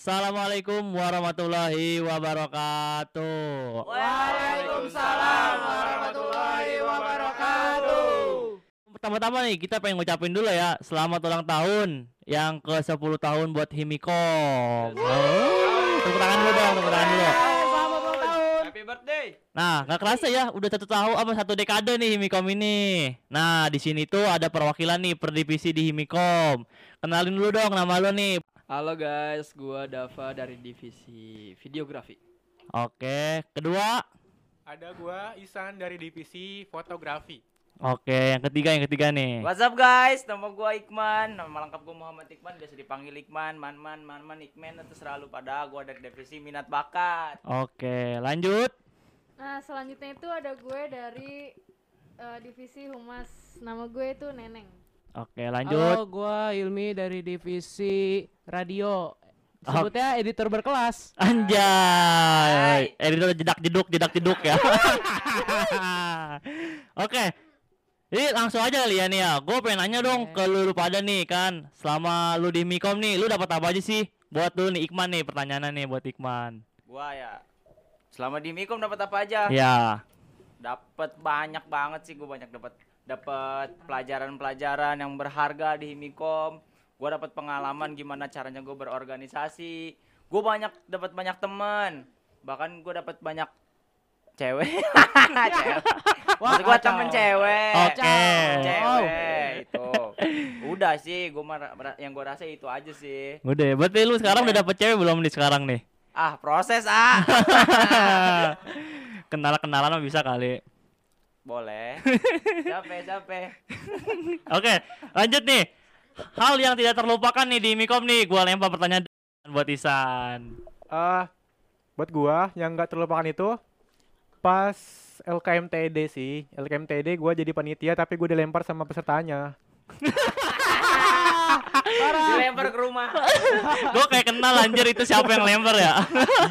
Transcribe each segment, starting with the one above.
Assalamualaikum warahmatullahi wabarakatuh. Waalaikumsalam warahmatullahi wabarakatuh. Pertama-tama nih kita pengen ngucapin dulu ya selamat ulang tahun yang ke 10 tahun buat Himikom. Oh, tepuk tangan dulu dong, tepuk tangan dulu. Selamat ulang tahun. Happy birthday. Nah, nggak kerasa ya, udah satu tahun apa satu dekade nih Himikom ini. Nah, di sini tuh ada perwakilan nih per divisi di Himikom. Kenalin dulu dong nama lo nih. Halo guys, gua Dava dari divisi videografi. Oke, kedua. Ada gua Isan dari divisi fotografi. Oke, yang ketiga, yang ketiga nih. What's up guys? Nama gua Ikman. Nama lengkap gua Muhammad Ikman. Biasa dipanggil Ikman, Manman, Manman, Ikman. Itu selalu pada gua dari divisi minat bakat. Oke, lanjut. Nah, selanjutnya itu ada gue dari eh, divisi humas. Nama gue itu Neneng. Oke, Halo, lanjut. gua Ilmi dari divisi radio. Sebutnya editor berkelas. Anjay. Editor jedak jeduk jedak jeduk ya. Oke. Jadi langsung aja kali ya nih ya. Gue pengen nanya dong ke lu, lu pada nih kan. Selama lu di Mikom nih, lu dapat apa aja sih? Buat lu nih Ikman nih pertanyaannya nih buat Ikman. Gua ya. Selama di Mikom dapat apa aja? Ya. Dapat banyak banget sih gua banyak dapat dapat pelajaran-pelajaran yang berharga di Mikom. Gua dapat pengalaman gimana caranya gue berorganisasi. Gue banyak dapat banyak teman. Bahkan gue dapat banyak cewek. cewek. Maksud gua temen cewek. Oke. Cewek itu. Udah sih, mer- yang gua rasa itu aja sih. Udah, ya. berarti lu sekarang udah dapet cewek belum nih sekarang nih? Ah, proses ah. Kenalan-kenalan mah bisa kali. Boleh. Capek, capek. Oke, lanjut nih. Hal yang tidak terlupakan nih di Mikom nih, gua lempar pertanyaan buat Isan. Eh, buat gua yang nggak terlupakan itu pas LKMTD sih. LKMTD gua jadi panitia tapi gua dilempar sama pesertanya. Dilempar ke rumah. Gue kayak kenal anjir itu siapa yang lempar ya.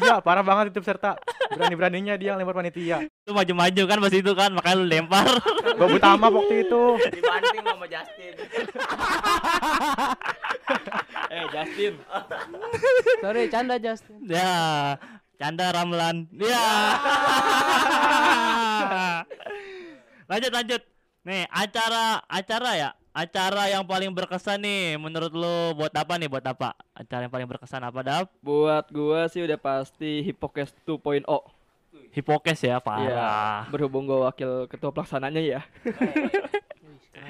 iya, parah banget itu peserta. Berani-beraninya dia lempar panitia. Lu maju-maju kan pas itu kan, makanya lu lempar. Gua utama waktu itu. Dibanting sama Justin. Eh Justin. Sorry, canda Justin. ya, canda Ramlan. Ya. lanjut lanjut. Nih, acara acara ya. Acara yang paling berkesan nih menurut lu buat apa nih? Buat apa? Acara yang paling berkesan apa, Dap? Buat gua sih udah pasti Hippocast 2.0. Hipokes ya, Iya. parah. Berhubung gua wakil ketua pelaksananya ya.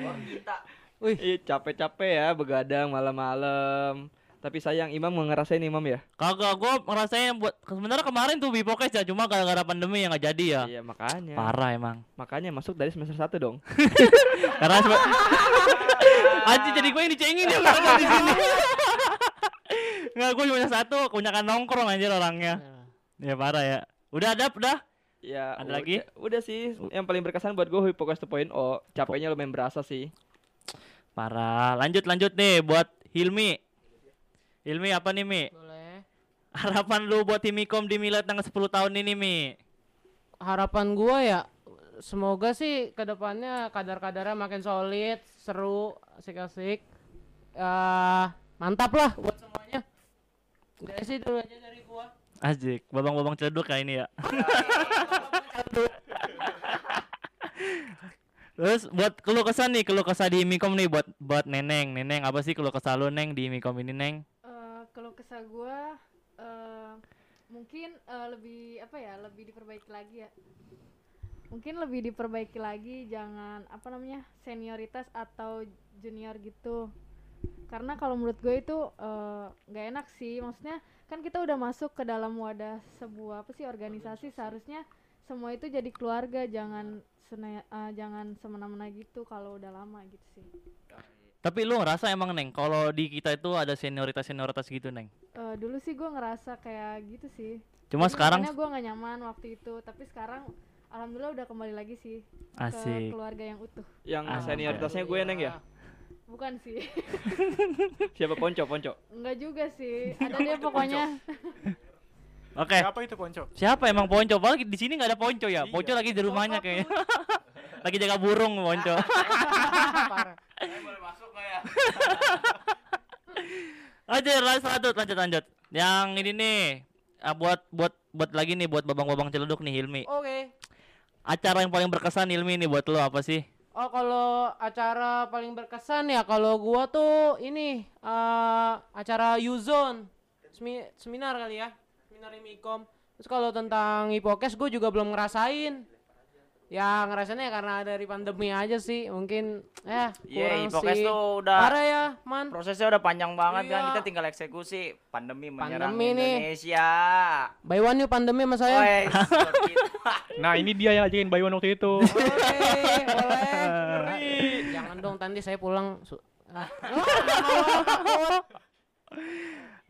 Wah, kita. Ih, capek-capek ya begadang malam-malam. Tapi sayang Imam mau ngerasain Imam ya? Kagak, gua ngerasain buat sebenarnya kemarin tuh Bipokes ya, cuma gara-gara pandemi yang nggak jadi ya. Iya, makanya. Parah emang. Makanya masuk dari semester 1 dong. Karena sebe- Anjir jadi gue yang dicengin ya di sini. Enggak, gue cuma satu, kebanyakan nongkrong anjir orangnya. Ya parah ya. Udah ada, udah. Ya, Ada udah- lagi? Udah sih, yang paling berkesan buat gua Hippocast 2.0. Capeknya lumayan berasa sih. Parah. Lanjut lanjut nih buat Hilmi. Hilmi apa nih, Mi? Boleh. Harapan lu buat Himikom di Milad tanggal 10 tahun ini, Mi? Harapan gua ya semoga sih ke depannya kadar-kadarnya makin solid, seru, asik-asik. Eh, mantap lah buat semuanya. Udah sih dulu aja dari gua. Asik, babang-babang celeduk kayak ini ya. Terus buat keluh kesah nih, keluh kesah di Himikom nih buat buat Neneng. Neneng apa sih keluh kesah lu Neng di Himikom ini, Neng? Kalau kesah gue eh, mungkin eh, lebih apa ya lebih diperbaiki lagi ya. Mungkin lebih diperbaiki lagi jangan apa namanya senioritas atau junior gitu. Karena kalau menurut gue itu eh, nggak enak sih. Maksudnya kan kita udah masuk ke dalam wadah sebuah apa sih organisasi. Seharusnya semua itu jadi keluarga. Jangan sene- eh, jangan semena-mena gitu kalau udah lama gitu sih Tapi lu ngerasa emang Neng kalau di kita itu ada senioritas-senioritas gitu, Neng? Eh, dulu sih gue ngerasa kayak gitu sih Cuma sekarang gue nggak nyaman waktu itu tapi sekarang alhamdulillah udah kembali lagi sih ke asik. keluarga yang utuh Yang Ah, senioritasnya gue neng ya. bukan sih Siapa Ponco, Ponco. enggak juga sih ada deh pokoknya Oke. Siapa itu Ponco? Siapa emang Ponco? Padahal di sini nggak ada Ponco ya. Ponco lagi di rumahnya kayaknya. lagi jaga burung Ponco. Parah. boleh masuk nggak ya? Aja lanjut lanjut lanjut lanjut. Yang ini nih ah, buat buat buat lagi nih buat babang-babang celeduk nih Hilmi. Oke. Acara yang paling berkesan Hilmi nih buat lo apa sih? Oh kalau acara paling berkesan ya kalau gua tuh ini eh acara Uzone Semi seminar kali ya seminar Imikom terus kalau tentang Hipokes gue juga belum ngerasain ya ngerasainnya karena dari pandemi aja sih mungkin ya Iya, kurang Hipokes sih tuh udah parah ya man prosesnya udah panjang banget kan Iya. kita tinggal eksekusi pandemi menyerang Pandemi nih. Indonesia. by one yuk pandemi sama saya itu. Nah ini dia yang ajakin Baywan waktu itu. boleh boleh jangan dong nanti saya pulang ah.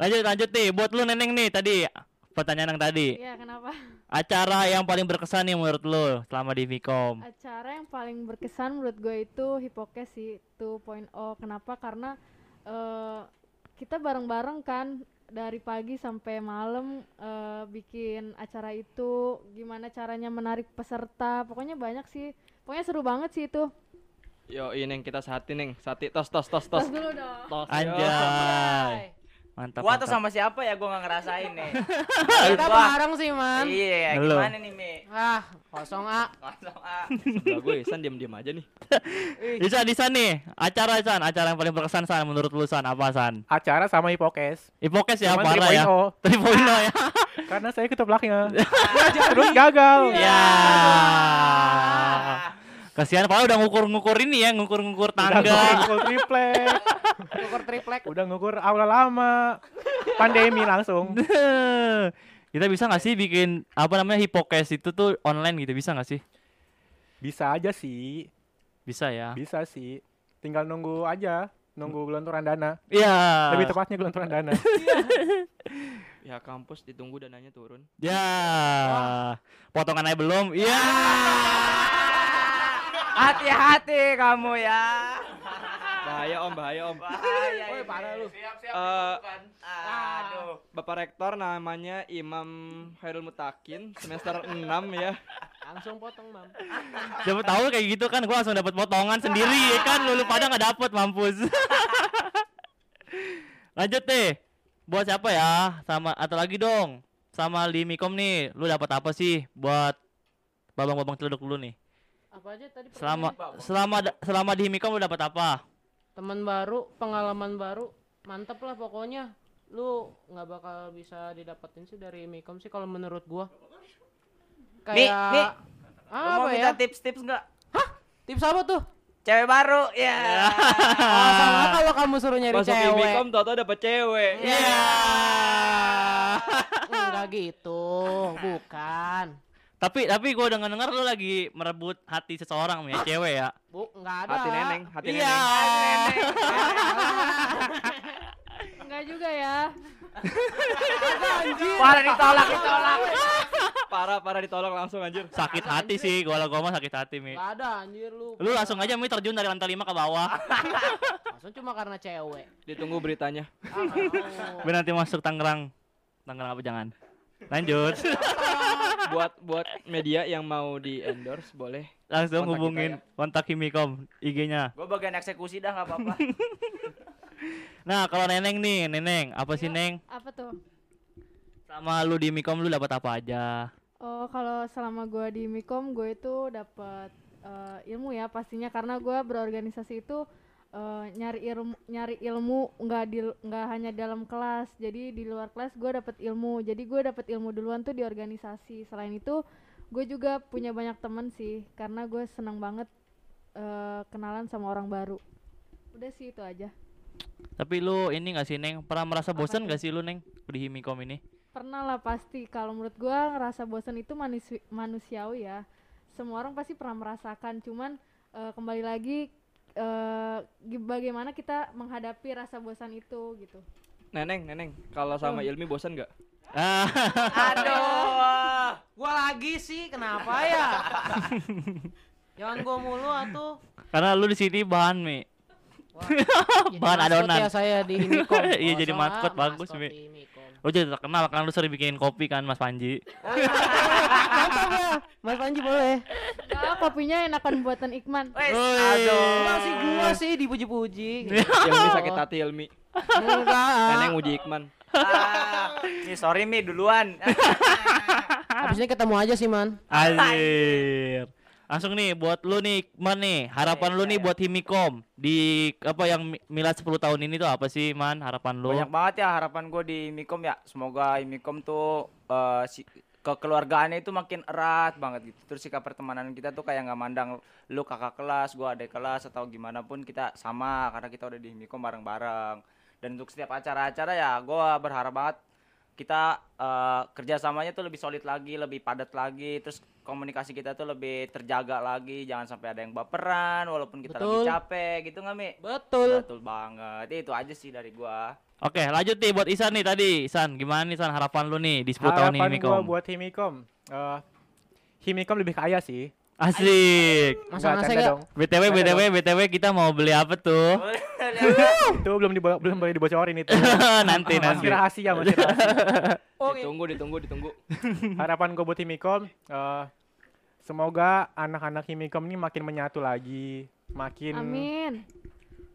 Lanjut lanjut nih buat lu Neneng nih tadi pertanyaan yang tadi. Iya, kenapa? Acara yang paling berkesan nih menurut lu selama di Vcom. Acara yang paling berkesan menurut gue itu Hipokes sih 2.0. Kenapa? Karena eh, kita bareng-bareng kan dari pagi sampai malam eh, bikin acara itu. Gimana caranya menarik peserta? Pokoknya banyak sih. Pokoknya seru banget sih itu. Yo, ini yang kita sati neng, sati tos tos tos Tos tos. dulu dong. Tos. Anjay. Mantap. Gua tuh sama siapa ya gua nggak ngerasain nih. kita bareng sih man Iya, gimana nih, Mi? ah kosong a Kosong ah. Sebelah gue San diam-diam aja nih. Isan, Isan nih, acara San, acara yang paling berkesan San menurut lu San apa San? Acara sama Hipokes. Hipokes ya parah ya. 3.0. 3.0 ya. Karena saya ketopraknya. Terus gagal. Ya. Kasihan padahal udah ngukur-ngukur ini ya, ngukur-ngukur Udah tangga. ngukur triplek. ukur triplek Udah ngukur aula lama. Pandemi langsung. Kita bisa nggak sih bikin apa namanya hipokes itu tuh online gitu bisa nggak sih? Bisa aja sih. Bisa ya. Bisa sih. Tinggal nunggu aja. Nunggu gelontoran dana. Iya. Lebih tepatnya gelontoran dana. Ya kampus ditunggu dananya turun. Ya. Potongan aja belum. Iya. Hati-hati kamu ya. Bahaya om, bahaya om. Bahaya. Woi, ini. parah lu. Siap-siap Eh, ditentukan. Aduh. Bapak Rektor namanya Imam Hairul Mutakin semester 6 ya. langsung potong mam Siapa tahu kayak gitu kan gua langsung dapat potongan sendiri ya kan lu, lu pada nggak dapet mampus. Lanjut deh. Buat siapa ya? Sama atau lagi dong. Sama di Mikom nih, lu dapat apa sih buat babang-babang celeduk dulu nih? Apa aja tadi Selama selama selama di Mikom lu dapat apa? teman baru pengalaman baru mantep lah pokoknya lu nggak bakal bisa didapetin sih dari Mikom sih kalau menurut gua Mi, kayak Mi. Lu apa mau ya minta tips-tips enggak? tips apa tuh Cewek baru ya. oh, sama kalau kamu suruh nyari Masuk cewek Imikom tau-tau dapet cewek. Iya. enggak gitu bukan tapi tapi gua dengar-dengar lu lagi merebut hati seseorang ya, cewek ya. bu enggak ada Hati neneng, hati Iya. neneng. Enggak juga ya. Parah ditolak, ditolak. Parah, parah ditolak langsung anjir. Sakit hati sih, gua gua mah sakit hati, Mi. enggak ada anjir lu Lu langsung aja Mi terjun dari lantai 5 ke bawah. langsung cuma karena cewek Ditunggu beritanya. ah, mau. Biar nanti masuk Tangerang. Tangerang apa jangan. Lanjut. buat buat media yang mau di endorse boleh. Langsung Kontak hubungin kontak Himikom IG-nya. Gue bagian eksekusi dah nggak apa-apa. Nah, kalau Neneng nih, Neneng, apa sih Neng? Apa tuh? Sama lu di Himikom lu dapat apa aja? Oh, kalau selama gua di Mikom, gue itu dapat eh, ilmu ya pastinya karena gua berorganisasi itu eh, nyari ilmu nyari ilmu nggak di nggak hanya dalam kelas. Jadi di luar kelas gua dapat ilmu. Jadi gue dapat ilmu duluan tuh di organisasi. Selain itu, gue juga punya banyak temen sih karena gue senang banget eh, kenalan sama orang baru. Udah sih itu aja. Tapi lu ini gak sih Neng? Pernah merasa bosan gak sih lu Neng di Himikom ini? Pernah lah pasti. Kalau menurut gua ngerasa bosan itu manusi- manusiawi ya. Semua orang pasti pernah merasakan. Cuman eh, kembali lagi eh, gi- bagaimana kita menghadapi rasa bosan itu gitu. Neneng, neneng. Kalau sama Ilmi bosan nggak? Aduh. gua lagi sih kenapa ya jangan gua mulu atuh karena lu di sini bahan Mi. Wah, jadi Bahan adonan. ya saya di Himikom Iya, jadi Kosong, maskot, bagus, Mi. Himikom. Lu jadi terkenal kan lu sering bikinin kopi kan Mas Panji. Mantap ya Mas Panji boleh Nah, kopinya enakan buatan Ikman. Wes, Woi. aduh. Enggak sih gua sih dipuji-puji Ilmi sakit hati Ilmi. Enggak Neneng uji Ikman. Ah, nih sorry Mi duluan. Habis ini ketemu aja sih, Man. Anjir. Langsung nih buat lu nih, Man nih, harapan Eh, lu iya, nih iya. buat Himikom di apa yang mi- milad 10 tahun ini tuh apa sih, Man? Harapan lu? Banyak banget ya harapan gue di Mikom ya. Semoga Mikom tuh eh, si kekeluargaannya itu makin erat banget gitu. Terus sikap pertemanan kita tuh kayak nggak mandang lu kakak kelas, gua adik kelas atau gimana pun kita sama karena kita udah di Mikom bareng-bareng. Dan untuk setiap acara-acara ya gua berharap banget kita eh, kerjasamanya tuh lebih solid lagi, lebih padat lagi, terus komunikasi kita tuh lebih terjaga lagi, jangan sampai ada yang baperan walaupun kita lagi Betul. capek gitu nggak Mi? Betul. Betul banget. Itu aja sih dari gua. Oke, lanjut nih buat Isan nih tadi. Isan, gimana nih San harapan lu nih di 10 tahun ini Harapan gua Himikom? buat Himikom. eh Himikom lebih kaya sih. Asik. Masa gak? dong. BTW BTW BTW kita mau beli apa tuh? Itu belum dibo belum boleh dibocorin itu. nanti nanti. Masih rahasia, masih rahasia. Ditunggu, ditunggu, ditunggu. Harapan gue buat Himikom eh semoga anak-anak Himikom ini makin menyatu lagi, makin Amin.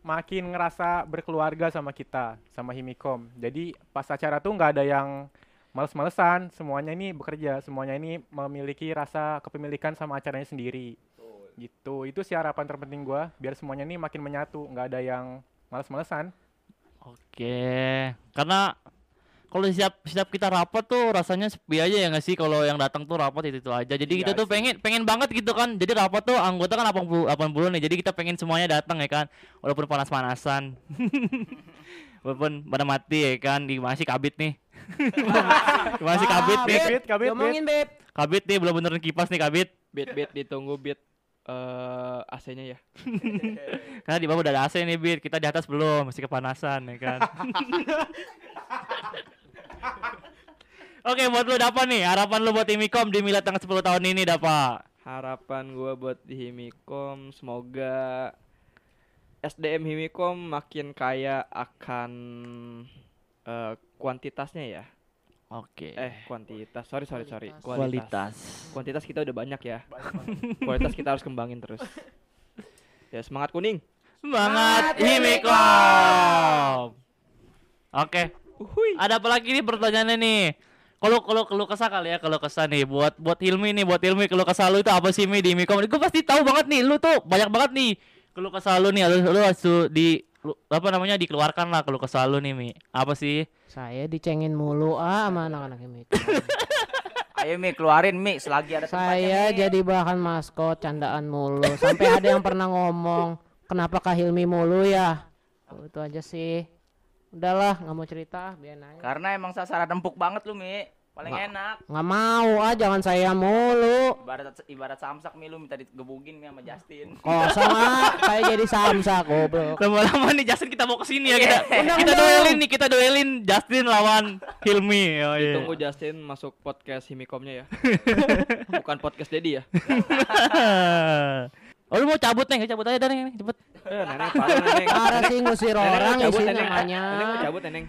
makin ngerasa berkeluarga sama kita, sama Himikom. Jadi pas acara tuh nggak ada yang males-malesan, semuanya ini bekerja, semuanya ini memiliki rasa kepemilikan sama acaranya sendiri. Gitu, itu sih harapan terpenting gua, biar semuanya ini makin menyatu, nggak ada yang males-malesan. Oke. Karena kalau siap siap kita rapat tuh rasanya sepi aja ya nggak sih kalau yang datang tuh rapat itu, itu aja. Jadi Iya kita tuh sih. pengen pengen banget gitu kan. Jadi rapat tuh anggota kan 80 80 nih. Jadi kita pengen semuanya datang ya kan. Walaupun panas-panasan. Walaupun pada mati ya kan. Di masih kabit nih. masih kabit nih. Kabit, kabit, Ngomongin, Beb. Kabit nih belum benerin kipas nih kabit. Beat, beat, ditunggu beat eh AC-nya ya. Karena di bawah udah ada AC nih Bit. Kita di atas belum, masih kepanasan ya kan. Oke, buat lu Dapa nih, harapan lu buat Imikom di Milad tanggal 10 tahun ini Dapa. Harapan gua buat di Himikom semoga SDM Himikom makin kaya akan eh, kuantitasnya ya. Oke. Eh, kuantitas. Sorry, sorry, sorry. Kualitas. kualitas. Kuantitas kita udah banyak ya. Kualitas kita harus kembangin terus. Ya, semangat kuning. Semangat Imikom. Oke. Uhuy. Ada apa lagi nih pertanyaannya nih? Kalau kalau kalau kesah kali ya kalau kesah nih buat buat Hilmi nih buat Hilmi kalau kesah lu itu apa sih Mi di Mikom? Gue pasti tahu banget nih lu tuh banyak banget nih kalau kesah lu nih lu, lu harus tuh di apa namanya dikeluarkan lah kalau kesah lu nih Mi. Apa sih? Saya dicengin mulu ah sama anak-anak ini. Ayo Mi keluarin Mi selagi ada tempatnya Saya Mi. jadi bahan maskot candaan mulu. Sampai ada yang pernah ngomong, "Kenapa Kak Hilmi mulu ya?" Oh, itu aja sih. Udahlah, nggak mau cerita, biar aja. Karena emang sasaran empuk banget lu Mi. Paling Nggak. enak. Nggak mau ah, jangan saya mulu. Ibarat ibarat samsak Mi lu minta digebugin Mi sama Justin. Kosong ah, kayak jadi samsak goblok. Lama-lama nih Justin kita mau ke sini ya kita. kita duelin nih, kita duelin Justin lawan Hilmi. Oh, iya. Tunggu Justin masuk podcast Himikomnya ya. Bukan podcast Dedi ya. oh lu mau cabut nih, cabut aja dari nih, cepet. Eh, neneng parah neneng. Parah sih ngusir orang cabut isi neneng. namanya. Neneng mau cabut neneng.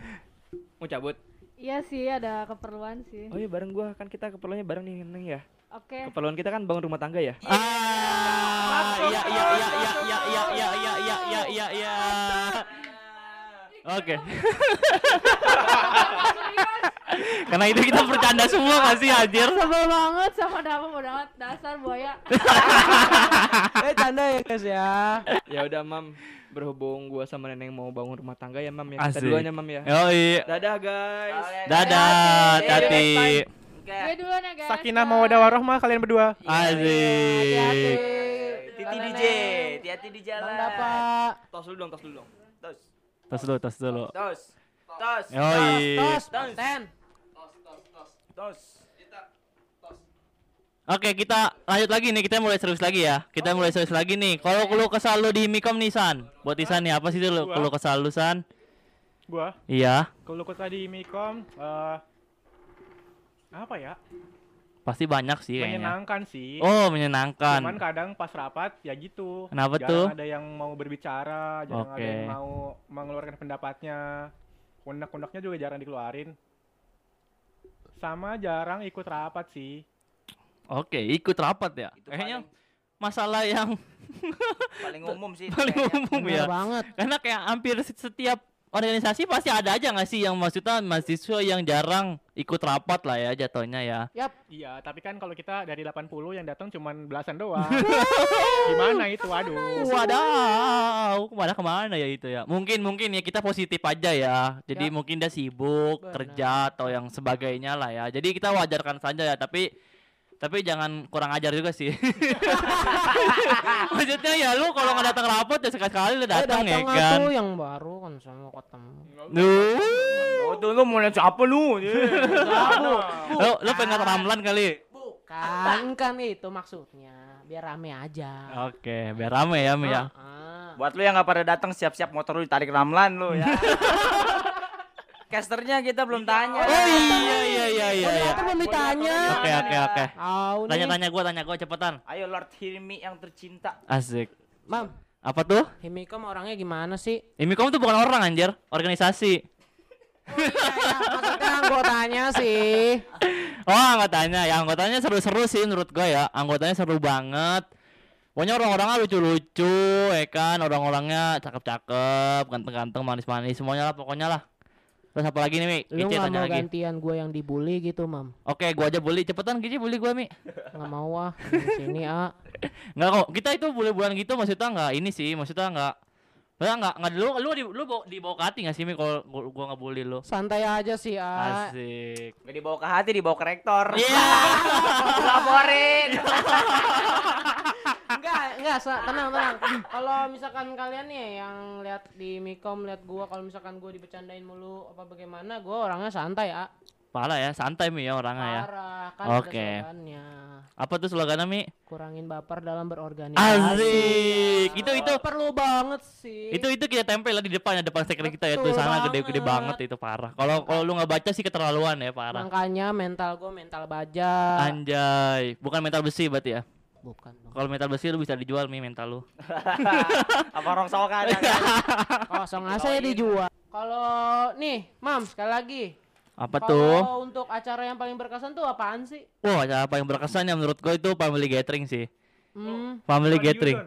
Mau cabut. Iya sih, ada keperluan sih. Oh iya bareng gua kan kita keperluannya bareng nih neneng ya. Oke. Keperluan kita kan bangun rumah tangga ya. Ah, iya iya iya iya iya iya iya iya iya iya iya iya. Oke. Karena itu kita bercanda semua gak sih anjir? Sebel banget sama Dapa banget dasar buaya. Eh canda ya guys ya. Ya udah mam berhubung gua sama neneng mau bangun rumah tangga ya mam ya. Kita duluan ya mam ya. Yoi. Dadah guys. Dadah. Oke. Gue duluan ya guys. Sakinah mawaddah warohmah kalian berdua. Asik. Titi DJ, hati-hati di jalan. Bang Dapa. Tos dulu dong, tos dulu dong. Tos, Tos dulu, tos dulu. tos, tos, Yoi. Tos, Tos. ten. tos. Oke, kita lanjut lagi nih. Kita mulai serius lagi ya. Kita mulai serius lagi nih. Kalau lu kesal lu di Mikom nih San. Buat Isan nih apa sih itu lu? Kalau kesal lu San? Gua Iya. kalau kota di Mikom eh apa ya? Pasti banyak sih kayaknya. Menyenangkan sih. Oh, menyenangkan. Cuman kadang pas rapat ya gitu. Kenapa jarang tuh? ada yang mau berbicara, jarang ada Oke. yang mau mengeluarkan pendapatnya. Kundak-kundaknya juga jarang dikeluarin. Sama jarang ikut rapat sih. Oke, ikut rapat ya. Itu Kayaknya paling, masalah yang paling umum sih. paling kayaknya. umum ya. banget. Karena kayak hampir se- setiap organisasi pasti ada aja nggak sih yang maksudnya mahasiswa yang jarang ikut rapat lah ya jatuhnya ya. Yap. Iya, tapi kan kalau kita dari 80 yang datang cuman belasan doang. Gimana itu? Aduh. Wadaw, ke mana ke mana ya itu ya? Mungkin mungkin ya kita positif aja ya. Jadi Ya. mungkin dia sibuk Benar. kerja atau yang sebagainya lah ya. Jadi kita wajarkan saja ya. Tapi tapi jangan kurang ajar juga sih. Maksudnya ya lu kalau nggak datang rapat ya sekali sekali lu datang ya datang kan. aku yang baru kan sama ketemu. Duh. Oh, tuh lu mau lihat siapa lu? Lu lu pengen ramlan kali. Bukan kan itu maksudnya biar rame aja. Oke, biar rame ya Mi ya. Ah. Buat lu yang nggak pada datang siap-siap motor lu ditarik ramlan lu ya. Casternya kita belum tanya. Oh iya iya iya iya. iya. Apa belum ditanya? Oke oke oke. Tanya-tanya gua, tanya gua cepetan. Ayo Lord Hilmi yang tercinta. Asik. Mam, Apa tuh? Himikom orangnya gimana sih? Imikom tuh bukan orang anjir, organisasi. Maksudnya anggotanya sih. Oh anggotanya, ya anggotanya seru-seru sih menurut gue ya. Anggotanya seru banget. Pokoknya orang-orangnya lucu-lucu, ya kan. Orang-orangnya cakep-cakep, ganteng-ganteng, manis-manis, semuanya lah pokoknya lah. Terus apa lagi nih, Mi? Lu Gici tanya mau lagi. gantian gue yang dibully gitu, Mam? Oke, gua aja bully. Cepetan Gici bully gua, Mi. Nggak mau ah. Di sini ah. Enggak kok. Kita itu bully-bulan gitu maksudnya enggak ini sih, maksudnya enggak Maksudnya enggak enggak lu lu di lu bawa, dibawa ke hati enggak sih, Mi kalau gua, gua ngebully lu? Santai aja sih, ah. Asik. Gak dibawa ke hati, dibawa ke rektor. Iya. Laporin. enggak, enggak, tenang, tenang. Kalau misalkan kalian nih yang lihat di Mikom lihat gua kalau misalkan gua dibecandain mulu apa bagaimana, gua orangnya santai, ah. Parah ya, santai Mi ya orangnya ya. Parah, kan Oke. slogannya. Apa tuh slogannya, Mi? Kurangin baper dalam berorganisasi. Asik. Itu itu perlu banget sih. itu itu kita tempel lah di depan ya depan stiker kita ya sana gede-gede banget. banget itu parah. Kalau kalau lu nggak baca sih keterlaluan ya parah. Makanya mental gua mental baja. Anjay, bukan mental besi berarti ya. Bukan dong. Kalau mental besi lu bisa dijual Mi mental lu. Apa rongsokan? Kosong aja ya dijual. Kalau nih, Mam, sekali lagi. Apa tuh? Kalau untuk acara yang paling berkesan tuh apaan sih? Wah, acara apa yang berkesan ya menurut gue itu family gathering sih. Hmm, Family Bukan gathering.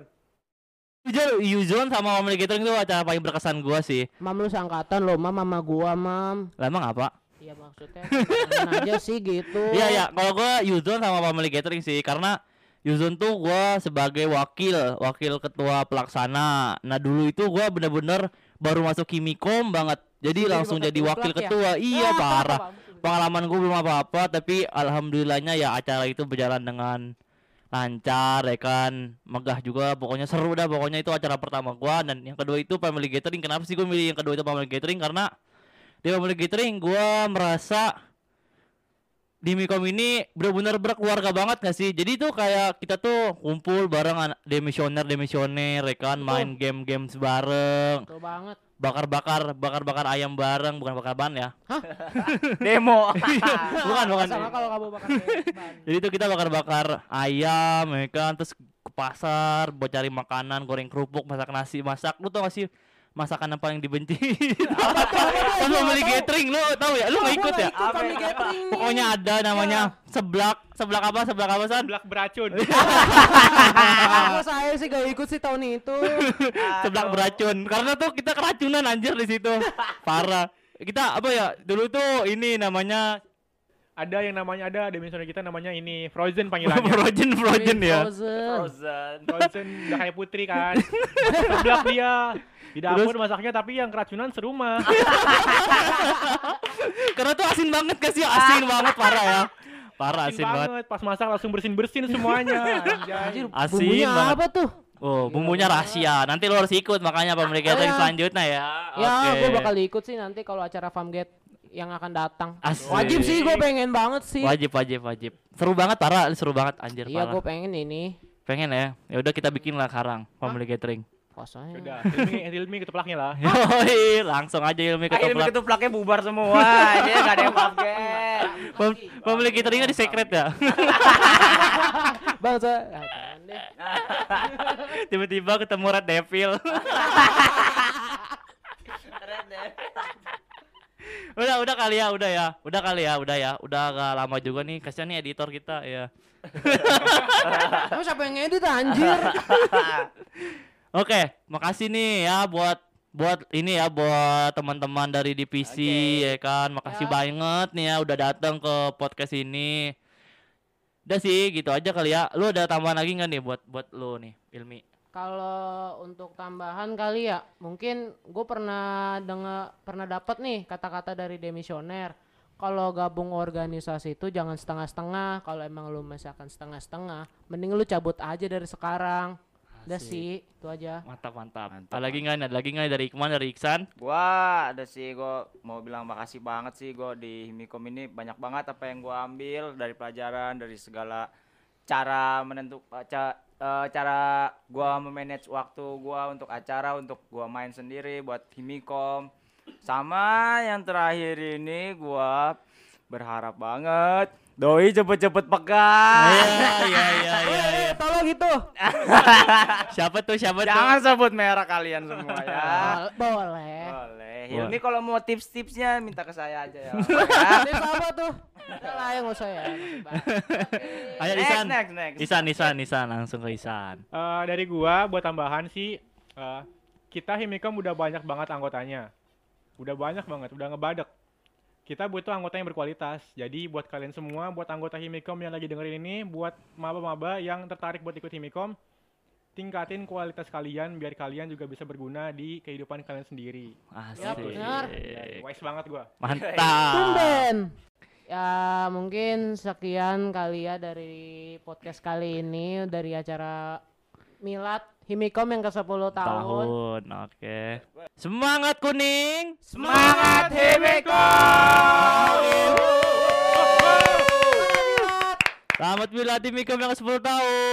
Jujur, Yuzon sama family gathering itu acara paling berkesan gua sih. Mam lu seangkatan lo, Mam sama gua, Mam. Lah emang apa? Iya maksudnya aja sih gitu. Iya ya, kalau gua Yuzon sama family gathering sih karena Yuzon tuh gua sebagai wakil, wakil ketua pelaksana. Nah, dulu itu gua bener-bener baru masuk Kimikom banget. Jadi Jadi langsung jadi wakil ya? ketua. Iya, Ah, parah. Pengalaman gua belum apa-apa, tapi alhamdulillahnya ya acara itu berjalan dengan lancar ya kan megah juga pokoknya seru dah pokoknya itu acara pertama gua dan yang kedua itu family gathering kenapa sih gua milih yang kedua itu family gathering karena di family gathering gua merasa di Mikom ini benar-benar berkeluarga banget gak sih? Jadi tuh kayak kita tuh kumpul bareng anak demisioner demisioner ya kan main game-game bareng, Betul banget. bakar-bakar bakar-bakar ayam bareng, bukan bakar ban ya. Demo. bukan, bukan. Sama kalau kamu bakar ban. Jadi tuh kita bakar-bakar ayam ya kan terus ke pasar buat cari makanan, goreng kerupuk, masak nasi, masak. Lu tau gak sih masakan yang paling dibenci? Pas mau beli catering lu tahu ya? Lu nggak ikut ya? Pokoknya ada namanya seblak, seblak apa? Seblak apa San? Belak beracun. Kalau saya sih gak ikut sih tahun itu. Seblak beracun. Karena tuh kita keracunan anjir di situ. Parah. Kita apa ya? Dulu tuh ini namanya ada yang namanya ada dimensioner kita namanya ini Frozen panggilannya. Frozen Frozen ya. Frozen. Frozen. Frozen udah kayak putri kan. Seblak dia. Di dapur masaknya tapi yang keracunan serumah. Karena tuh asin banget kasih asin banget parah ya. Parah Asin asin banget. banget. Pas masak langsung bersin-bersin semuanya. Asin Bumbunya banget. apa tuh? Oh, bumbunya rahasia. Nanti lo harus ikut makanya pemilih catering Ya. selanjutnya ya. Ya, Oke. gue bakal ikut sih nanti kalau acara Farmgate yang akan datang. Asik. Wajib sih, gue pengen banget sih. Wajib wajib wajib. Seru banget parah, seru banget anjir Iya, gue pengen ini. Pengen ya. Ya udah kita bikin lah sekarang family gathering. Kosongnya. Udah, Hilmi, Hilmi ketuplaknya lah. Yoi, langsung aja Ilmi ilmu ketoprak. ketuplaknya bubar semua. Dia gak ada yang pakai. Pem- Family cateringnya di secret ya. Bang, saya. Ah, jangan deh. Tiba-tiba ketemu Red Devil. udah udah kali ya, udah ya. Udah kali ya, udah ya. Udah agak lama juga nih. Kasihan nih editor kita ya. Kamu siapa yang ngedit anjir? Oke, makasih nih ya buat buat ini ya buat teman-teman dari divisi Oke. ya kan makasih Ya. banget nih ya udah datang ke podcast ini udah sih gitu aja kali ya lu ada tambahan lagi nggak nih buat buat lu nih Ilmi Kalau untuk tambahan kali ya, mungkin gue pernah dengar pernah dapat nih kata-kata dari demisioner. Kalau gabung organisasi itu jangan setengah-setengah. Kalau emang lu misalkan setengah-setengah, mending lu cabut aja dari sekarang. Udah sih, itu aja. mantap mantap, Mantap, ada lagi nggak ada lagi nggak dari Ikman dari Iksan Gua ada sih gua mau bilang makasih banget sih gua di Himikom ini banyak banget apa yang gua ambil dari pelajaran dari segala cara menentuk eh, ca- eh, cara gua memanage waktu gua untuk acara untuk gua main sendiri buat Himikom. Sama yang terakhir ini gua berharap banget doi cepet-cepet pegang. iya iya iya iya iya. tolong itu. siapa tuh siapa tuh Jangan sebut merah kalian semua ya. Bol- Boleh. Boleh. Hilmi kalau mau tips-tipsnya minta ke saya aja ya. Ini apa tuh? Udah lah ya nggak usah ya. ayo next, Isan next, next. Isan Isan Isan langsung ke Isan Eh, dari gua buat tambahan sih eh, kita Himikom udah banyak banget anggotanya. Udah banyak banget, udah ngebadek. Kita butuh anggota yang berkualitas. Jadi buat kalian semua, buat anggota Himikom yang lagi dengerin ini, buat maba-maba yang tertarik buat ikut Himikom, tingkatin kualitas kalian biar kalian juga bisa berguna di kehidupan kalian sendiri. asik Ya, benar. Wise banget gua. mantap Tumben. Ya mungkin sekian kali ya dari podcast kali ini dari acara Milad Himikom yang ke-10 tahun. tahun oke semangat kuning Semangat Himikom! Selamat Milad Himikom yang ke 10 tahun